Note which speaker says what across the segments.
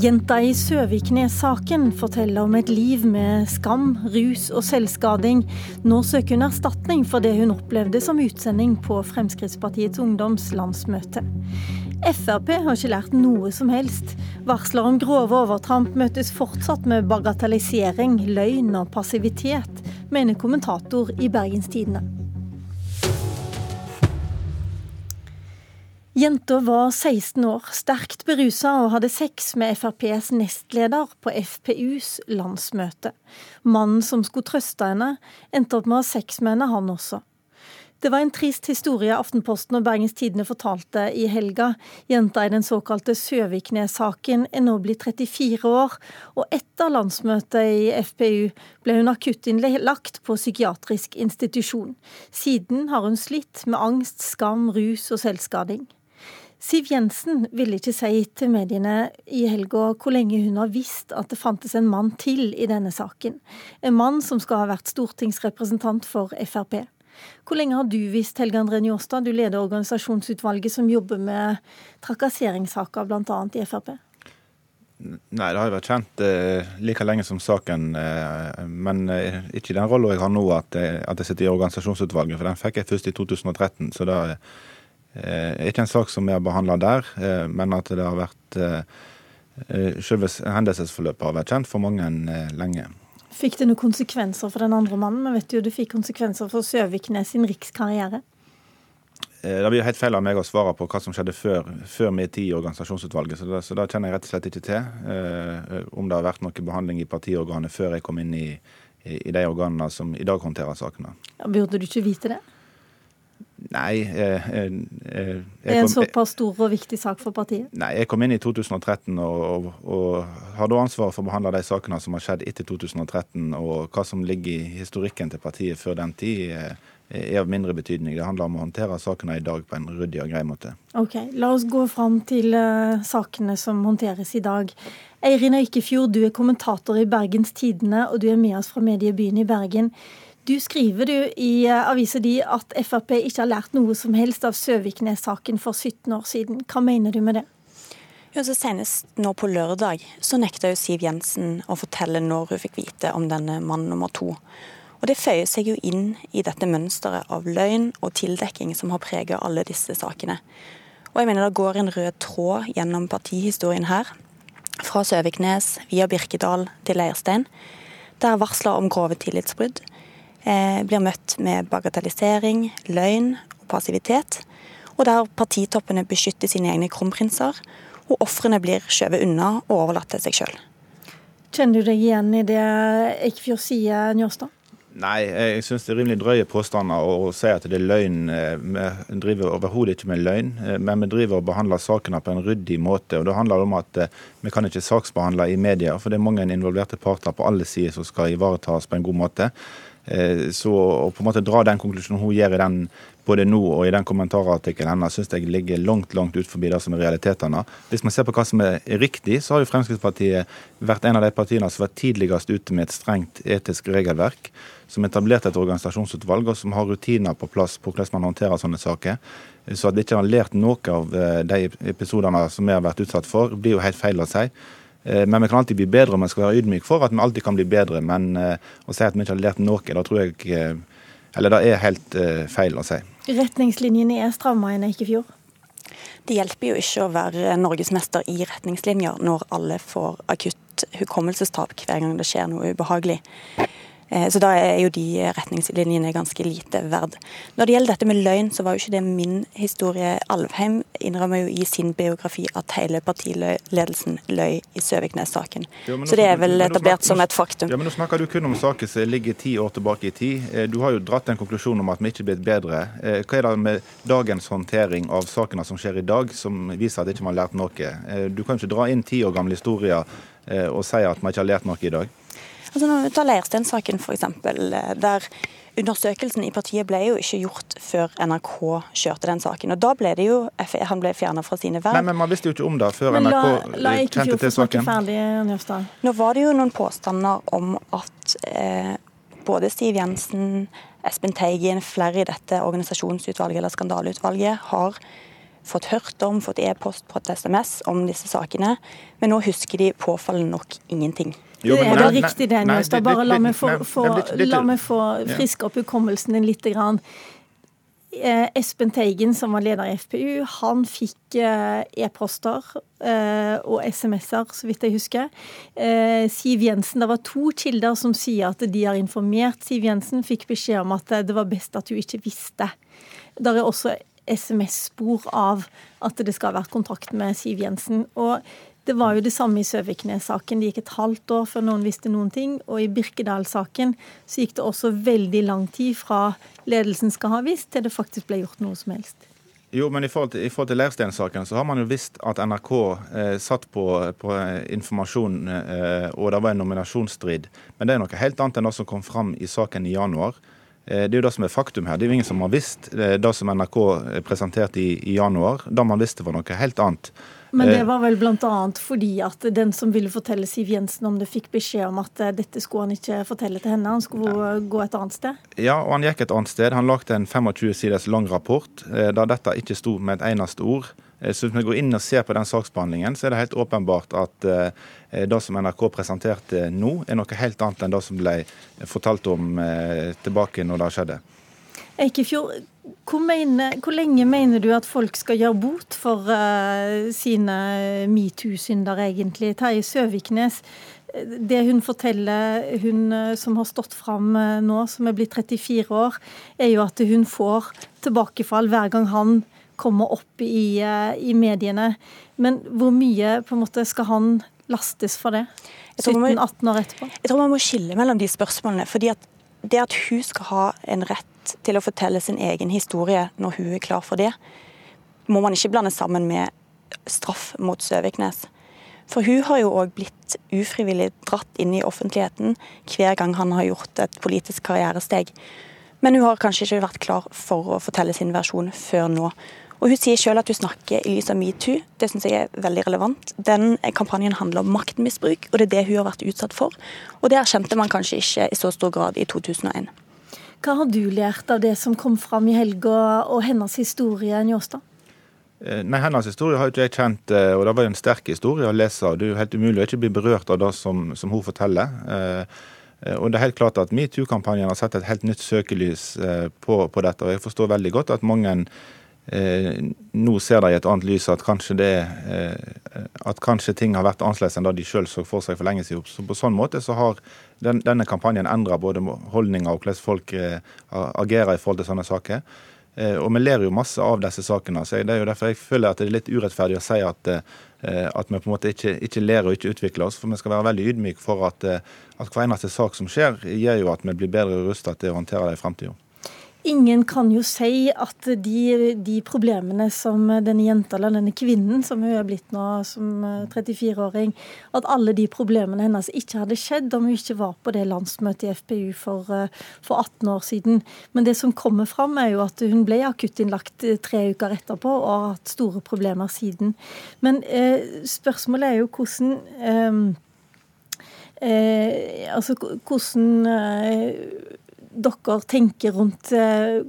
Speaker 1: Jenta i Søviknes-saken forteller om et liv med skam, rus og selvskading. Nå søker hun erstatning for det hun opplevde som utsending på Fremskrittspartiets ungdoms landsmøte. Frp har ikke lært noe som helst. Varsler om grove overtramp møtes fortsatt med bagatellisering, løgn og passivitet, mener kommentator i Bergens Tidende. Jenta var 16 år, sterkt berusa og hadde sex med FrPs nestleder på FPUs landsmøte. Mannen som skulle trøste henne, endte opp med å ha sex med henne, han også. Det var en trist historie Aftenposten og Bergens Tidende fortalte i helga. Jenta i den såkalte Søviknes-saken er nå blitt 34 år, og etter landsmøtet i FPU ble hun akuttinnlagt på psykiatrisk institusjon. Siden har hun slitt med angst, skam, rus og selvskading. Siv Jensen ville ikke si til mediene i helga hvor lenge hun har visst at det fantes en mann til i denne saken. En mann som skal ha vært stortingsrepresentant for Frp. Hvor lenge har du visst, Helge André Njåstad, du leder organisasjonsutvalget som jobber med trakasseringssaker bl.a. i Frp?
Speaker 2: Nei, det har jo vært kjent eh, like lenge som saken. Eh, men eh, ikke den rolla jeg har nå, at, at, jeg sitter i organisasjonsutvalget. For den fikk jeg først i 2013. Så da ikke en sak som vi har behandla der, eh, men at det har vært eh, Selve hendelsesforløpet har vært kjent for mange lenge.
Speaker 1: Fikk det noen konsekvenser for den andre mannen? Vi vet jo det fikk konsekvenser for Søviknes sin rikskarriere.
Speaker 2: Det blir helt feil av meg å svare på hva som skjedde før, før min tid i organisasjonsutvalget. Så da, så det, kjenner jeg rett og slett ikke til eh, om det har vært noe behandling i partiorganet før jeg kom inn i, i, i de organene som i dag håndterer sakene.
Speaker 1: Burde du ikke vite det?
Speaker 2: Nei. Eh, eh,
Speaker 1: eh, det er en såpass stor og viktig sak for partiet?
Speaker 2: Nei, Jeg kom inn i 2013 og, og, og har da ansvaret for å behandle de sakene som har skjedd etter 2013. Og hva som ligger i historikken til partiet før den tid, er av mindre betydning. Det handler om å håndtere sakene i dag på en ryddig og grei måte.
Speaker 1: Ok, La oss gå fram til uh, sakene som håndteres i dag. Eirin Øykefjord, du er kommentator i Bergens Tidende, og du er med oss fra mediebyen i Bergen. Du skriver du i eh, avisa di at Frp ikke har lært noe som helst av Søviknes-saken for 17 år siden. Hva mener du med det?
Speaker 3: Ja, så Senest nå på lørdag så nekta jo Siv Jensen å fortelle når hun fikk vite om denne mann nummer to. Og Det føyer seg jo inn i dette mønsteret av løgn og tildekking som har preget alle disse sakene. Og jeg mener Det går en rød tråd gjennom partihistorien her. Fra Søviknes via Birkedal til Leirstein. Der varsler om grove tillitsbrudd blir møtt med bagatellisering, løgn og passivitet. Og der partitoppene beskytter sine egne kronprinser, og ofrene blir skjøvet unna og overlatt til seg sjøl.
Speaker 1: Kjenner du deg igjen i det Eikfjord sier, Njåstad?
Speaker 2: Nei, jeg syns det er rimelig drøye påstander å si at det er løgn. Vi driver overhodet ikke med løgn, men vi driver og behandler sakene på en ryddig måte. og Det handler om at eh, vi kan ikke saksbehandle i media, for det er mange involverte parter på alle sider som skal ivaretas på en god måte. Eh, så å på en måte dra den konklusjonen hun gjør i den både nå og i den kommentarartikkelen hennes, syns jeg ligger langt langt ut forbi det som er realitetene. Hvis man ser på hva som er riktig, så har jo Fremskrittspartiet vært en av de partiene som var tidligst ute med et strengt etisk regelverk, som etablerte et organisasjonsutvalg, og som har rutiner på plass på hvordan man håndterer sånne saker. Så at de ikke har lært noe av eh, de episodene som vi har vært utsatt for, blir jo helt feil å si. Eh, men vi kan alltid bli bedre, og vi skal være ydmyke for at vi alltid kan bli bedre. Men eh, å si at vi ikke har lært noe, da tror jeg eh, Eller det er helt feil å si.
Speaker 1: Retningslinjene er stramma i fjor?
Speaker 3: Det hjelper jo ikke å være norgesmester i retningslinjer når alle får akutt hukommelsestap hver gang det skjer noe ubehagelig. Eh, så da er jo de retningslinjene ganske lite verd. Når det gjelder dette med løgn, så var jo ikke det min historie. Alvheim innrømmer jo i sin biografi at hele partiledelsen løy i Søviknes-saken. Så det er vel etablert som et faktum.
Speaker 2: Ja, men Nå snakker du kun om saker som ligger ti år tilbake i tid. Eh, du har jo dratt en konklusjon om at vi ikke er blitt bedre. Eh, hva er det med dagens håndtering av sakene som skjer i dag, som viser at ikke man har lært noe? Du kan jo ikke dra inn ti år gamle historier og si at man ikke har lært noe i dag.
Speaker 3: Altså når vi tar Leirstein-saken f.eks., eh, der undersøkelsen i partiet ble jo ikke gjort før NRK kjørte den saken. Og da ble det jo, Han ble fjerna fra sine verv.
Speaker 2: Nei, men man visste jo ikke om det før NRK la, la kjente til saken.
Speaker 1: Ferdig,
Speaker 3: Nå var det jo noen påstander om at eh, både Siv Jensen, Espen Teigen, flere i dette organisasjonsutvalget eller skandaleutvalget har fått hørt om, fått e-post på et SMS om disse sakene, men nå husker de påfallende nok ingenting.
Speaker 1: Jo, det er vel riktig det, Njåstad. Bare la meg få, få, la meg få friske opp hukommelsen din litt. Grann. Eh, Espen Teigen, som var leder i FPU, han fikk eh, e-poster eh, og SMS-er, så vidt jeg husker. Siv Jensen, Det var to kilder som sier at de har informert Siv Jensen, fikk beskjed om at det var best at hun ikke visste. Der er også SMS-spor av at det skal ha vært kontakt med Siv Jensen. Og det var jo det samme i Søviknes-saken. Det gikk et halvt år før noen visste noen ting. Og i Birkedal-saken så gikk det også veldig lang tid fra ledelsen skal ha visst, til det faktisk ble gjort noe som helst.
Speaker 2: Jo, men i forhold til, i forhold til Leirstein-saken så har man jo visst at NRK eh, satt på, på informasjon, eh, og det var en nominasjonsstrid. Men det er noe helt annet enn det som kom fram i saken i januar. Eh, det er jo det som er faktum her. Det er jo ingen som har visst eh, det som NRK eh, presenterte i, i januar. Det man visste var noe helt annet.
Speaker 1: Men det var vel bl.a. fordi at den som ville fortelle Siv Jensen om det, fikk beskjed om at dette skulle han ikke fortelle til henne, han skulle ja. gå et annet sted?
Speaker 2: Ja, og han gikk et annet sted. Han lagde en 25 siders lang rapport der dette ikke sto med et eneste ord. Eh, så Hvis vi går inn og ser på den saksbehandlingen, så er det helt åpenbart at eh, det som NRK presenterte nå, er noe helt annet enn det som ble fortalt om eh, tilbake når det skjedde.
Speaker 1: Eikefjord, hvor, mener, hvor, lenge mener du at folk skal gjøre bot for sine metoo-synder, egentlig? Terje Søviknes, det hun forteller, hun som har stått fram nå, som er blitt 34 år, er jo at hun får tilbakefall hver gang han kommer opp i, eh, i mediene. Men hvor mye på en måte skal han lastes for det? 17-18 år etterpå?
Speaker 3: Jeg tror man må skille mellom de spørsmålene. fordi at det at hun skal ha en rett til å fortelle sin egen historie når hun er klar for det, må man ikke blande sammen med straff mot Søviknes. For hun har jo òg blitt ufrivillig dratt inn i offentligheten hver gang han har gjort et politisk karrieresteg. Men hun har kanskje ikke vært klar for å fortelle sin versjon før nå. Og Hun sier selv at hun snakker i lys av metoo. Det syns jeg er veldig relevant. Den kampanjen handler om maktmisbruk, og det er det hun har vært utsatt for. Og det erkjente man kanskje ikke i så stor grad i 2001.
Speaker 1: Hva har du lært av det som kom fram i helga, og hennes historie, Njåstad?
Speaker 2: Eh, nei, Hennes historie har ikke jeg kjent, eh, og det var jo en sterk historie å lese. Det er jo helt umulig å ikke bli berørt av det som, som hun forteller. Eh, og det er helt klart at Metoo-kampanjen har sett et helt nytt søkelys på, på, dette. og Jeg forstår veldig godt at mange nå ser de i et annet lys at kanskje, det, eh, at kanskje ting har vært annerledes enn det de sjøl så for seg for lenge siden. Så På sånn måte så har den, denne kampanjen endra både holdninger og hvordan folk eh, agerer i forhold til sånne saker. Og vi ler jo masse av disse sakene. så Det er jo derfor jeg føler at det er litt urettferdig å si at, at vi på en måte ikke, ikke, ler og ikke utvikler oss. For vi skal være veldig ydmyke for at, at hver eneste sak som skjer, gjør jo at vi blir bedre rustet til å håndtere det i fremtiden.
Speaker 1: Ingen kan jo si at de, de, problemene som denne jenta, eller denne kvinnen som hun er blitt nå som 34-åring, eh, at alle de problemene hennes ikke hadde skjedd om hun ikke var på det landsmøtet i FPU for, eh, for 18 år siden. Men det som kommer fram, er jo at hun ble akuttinnlagt eh, tre uker etterpå og har hatt store problemer siden. Men eh, spørsmålet er jo hvordan eh, eh, altså hvordan dere tenker rundt eh,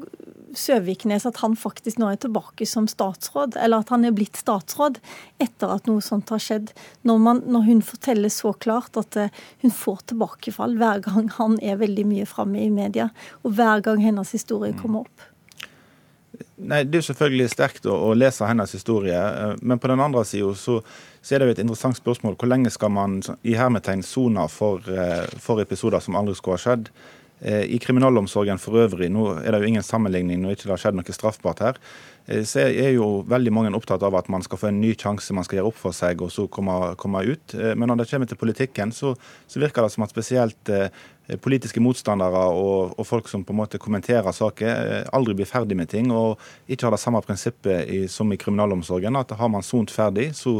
Speaker 1: Søviknes, at han faktisk nå er tilbake som statsråd, eller at han er blitt statsråd etter at noe sånt har skjedd. Når, man, når hun forteller så klart at eh, hun får tilbakefall hver gang han er veldig mye framme i media, og hver gang hennes historie kommer opp.
Speaker 2: Nei, Det er jo selvfølgelig sterkt å, å, lese hennes historie, eh, men på den andre sida så, så, er det jo et interessant spørsmål. Hvor lenge skal man i hermetegn sone for, for episoder som aldri skulle ha skjedd? Eh, I kriminalomsorgen for øvrig, nå er det jo ingen sammenligning når det ikke har skjedd noe straffbart her, eh, så er jo veldig mange opptatt av at man skal få en ny sjanse, man skal gjøre opp for seg og så komme, komme ut. Eh, men når det kommer til politikken, så, så virker det som at spesielt politiske motstandere og, og, folk som på en måte kommenterer saker, aldri blir ferdig med ting og ikke har det samme prinsippet i, som i kriminalomsorgen. At har man sont ferdig, så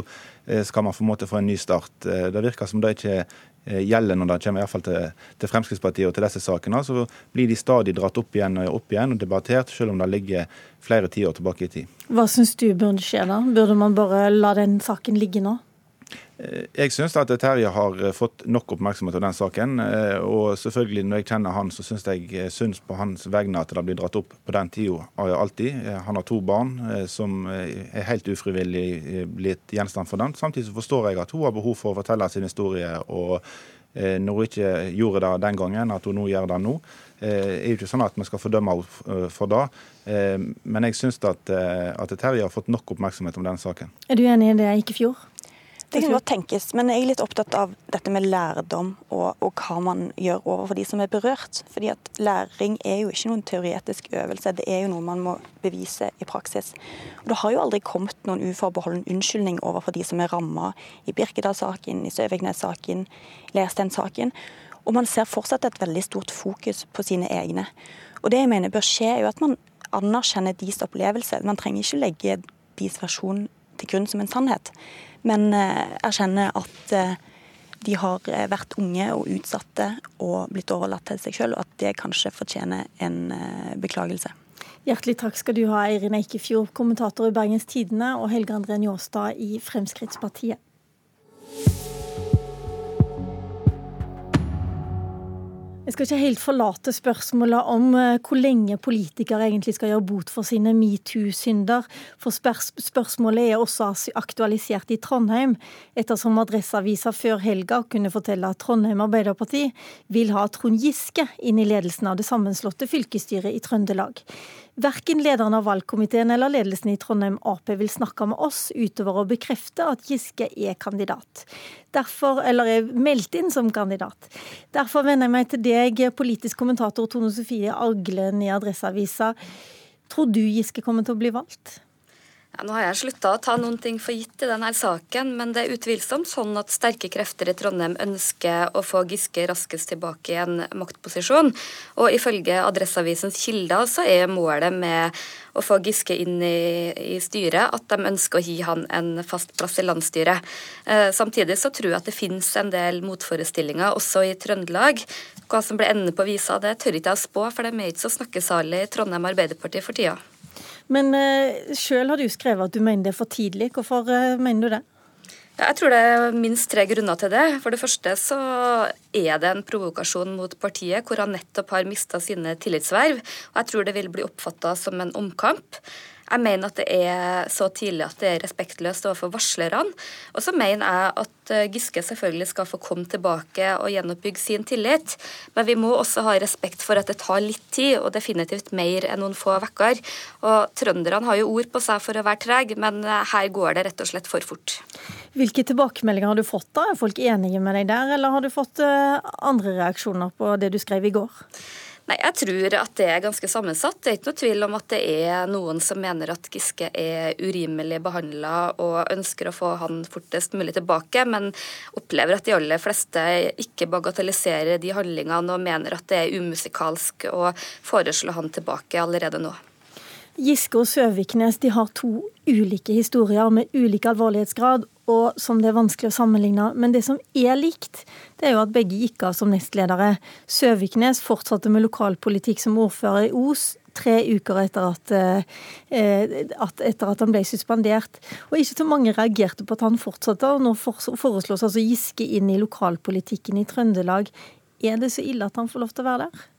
Speaker 2: skal man på en måte få en ny start. Det virker som det ikke Eh, gjelder når det kommer i hvert fall til, til, Fremskrittspartiet og til disse sakene, så blir de stadig dratt opp igjen og opp igjen og debattert, selv om det ligger flere tiår tilbake i tid.
Speaker 1: Hva syns du burde skje da? Burde man bare la den saken ligge nå?
Speaker 2: Jeg syns at Terje har fått nok oppmerksomhet av den saken. Og selvfølgelig, når jeg kjenner han, så syns jeg syns på hans vegne at det blir dratt opp på den tida alltid. Han har to barn som er helt ufrivillig blitt gjenstand for den. Samtidig så forstår jeg at hun har behov for å fortelle sin historie. og når hun ikke gjorde det den gangen, at hun nå gjør det nå. Det er jo ikke sånn at vi skal fordømme henne for det. Men jeg syns at, at Terje har fått nok oppmerksomhet om den saken.
Speaker 1: Er du enig i det gikk i fjor?
Speaker 3: Det kan godt tenkes, men jeg er litt opptatt av dette med lærdom og, og, hva man gjør overfor de som er berørt. Fordi at læring er jo ikke noen teoretisk øvelse, det er jo noe man må bevise i praksis. Og Det har jo aldri kommet noen uforbeholden unnskyldning overfor de som er ramma i Birkedal-saken, i Søviknes-saken, Lerstein-saken. Og man ser fortsatt et veldig stort fokus på sine egne. Og det jeg mener bør skje, er jo at man anerkjenner deres opplevelse. Man trenger ikke legge deres versjon til grunn som en sannhet men eh, erkjenner at eh, de har eh, vært unge og utsatte og blitt overlatt til seg sjøl, og at det kanskje fortjener en beklagelse.
Speaker 1: Hjertelig takk skal du ha, Eirin Eikefjord, kommentator i Bergens Tidende, og Helge André Njåstad i Fremskrittspartiet. Jeg skal ikke helt forlate spørsmålet om eh, hvor lenge politikere egentlig skal gjøre bot for sine metoo-synder, for spørsmålet er også aktualisert i Trondheim, ettersom Adresseavisa før helga kunne fortelle at Trondheim Arbeiderparti vil ha Trond Giske inn i ledelsen av det sammenslåtte fylkesstyret i Trøndelag. Verken lederen av valgkomiteen eller ledelsen i Trondheim Ap vil snakke med oss utover å bekrefte at Giske er kandidat. Derfor, eller er meldt inn som kandidat. Derfor vender jeg meg til deg, politisk kommentator Tone Sofie Aglen i Adresseavisa. Tror du Giske kommer til å bli valgt?
Speaker 4: Ja, nå har jeg slutta å ta noen ting for gitt i denne saken, men det er utvilsomt sånn at sterke krefter i Trondheim ønsker å få Giske raskest tilbake i en maktposisjon. Og ifølge Adresseavisens kilder så er målet med å få Giske inn i, i, styret at de ønsker å gi han en fast plass i landsstyret. Eh, samtidig så tror jeg at det finnes en del motforestillinger også i Trøndelag. Hva som blir enden på visa, det tør ikke jeg å spå, for de er ikke så snakkesalig i Trondheim Arbeiderparti for tida.
Speaker 1: Men uh, sjøl har du skrevet at du mener det er for tidlig. Hvorfor uh, mener du det?
Speaker 4: Jeg tror det er minst tre grunner til det. For det første så er det en provokasjon mot partiet, hvor han nettopp har mista sine tillitsverv. Og jeg tror det vil bli oppfatta som en omkamp. Jeg mener at det er så tidlig at det er respektløst overfor varslerne. Og så mener jeg at eh, Giske selvfølgelig skal få komme tilbake og gjenoppbygge sin tillit. Men vi må også ha respekt for at det tar litt tid, og definitivt mer enn noen få uker. Og trønderne har jo ord på seg for å være trege, men eh, her går det rett og slett for fort.
Speaker 1: Hvilke tilbakemeldinger har du fått da? Er folk enige med deg der, eller har du fått eh, andre reaksjoner på det du skrev i går?
Speaker 4: Nei, Jeg tror at det er ganske sammensatt. Det er ikke noe tvil om at det er noen som mener at Giske er urimelig behandla og ønsker å få han fortest mulig tilbake, men opplever at de aller fleste ikke bagatelliserer de handlingene og mener at det er umusikalsk å foreslå han tilbake allerede nå.
Speaker 1: Giske og Søviknes de har to ulike historier med ulik alvorlighetsgrad og som det er vanskelig å sammenligne. Men det som er likt, det er jo at begge gikk av som nestledere. Søviknes fortsatte med lokalpolitikk som ordfører i Os tre uker etter at, eh, at, etter at han ble suspendert. Og ikke så mange reagerte på at han fortsatte, og nå foreslås altså Giske inn i lokalpolitikken i Trøndelag. Er det så ille at han får lov til å være der?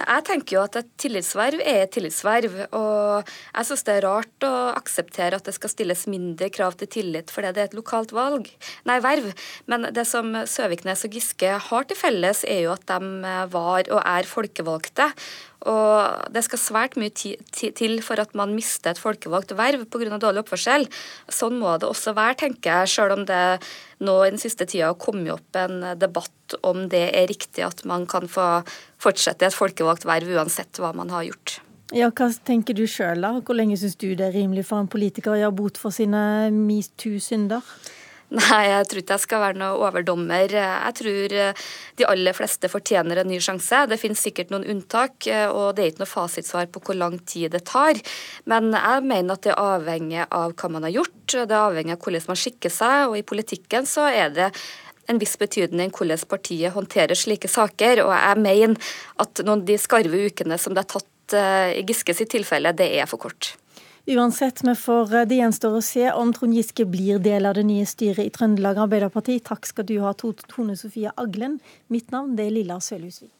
Speaker 4: Jeg tenker jo at et tillitsverv er et tillitsverv. Og jeg syns det er rart å akseptere at det skal stilles mindre krav til tillit fordi det er et lokalt valg, nei, verv. Men det som Søviknes og Giske har til felles, er jo at de var og er folkevalgte. Og det skal svært mye til for at man mister et folkevalgt verv pga. dårlig oppførsel. Sånn må det også være, tenker jeg, selv om det nå i den siste tida har kommet opp en debatt om det er riktig at man kan få fortsette et folkevalgt verv uansett hva man har gjort.
Speaker 1: Ja, Hva tenker du sjøl, da? Hvor lenge syns du det er rimelig for en politiker å gjøre bot for sine metoo-synder?
Speaker 4: Nei, jeg tror ikke jeg skal være noe overdommer. Jeg tror eh, de aller fleste fortjener en ny sjanse. Det finnes sikkert noen unntak, eh, og det er ikke noe fasitsvar på hvor lang tid det tar. Men jeg mener at det er avhengig av hva man har gjort, det er avhengig av hvordan man skikker seg, og i politikken så er det en viss betydning hvordan partiet håndterer slike saker. Og jeg mener at noen av de skarve ukene som det er tatt eh, i Giske sitt tilfelle, det er for kort.
Speaker 1: Uansett, vi får det gjenstår å se om Trond Giske blir del av det nye styret i Trøndelag Arbeiderparti. Takk skal du ha, Tone Sofie Aglen. Mitt navn er Lilla Sølhusvik.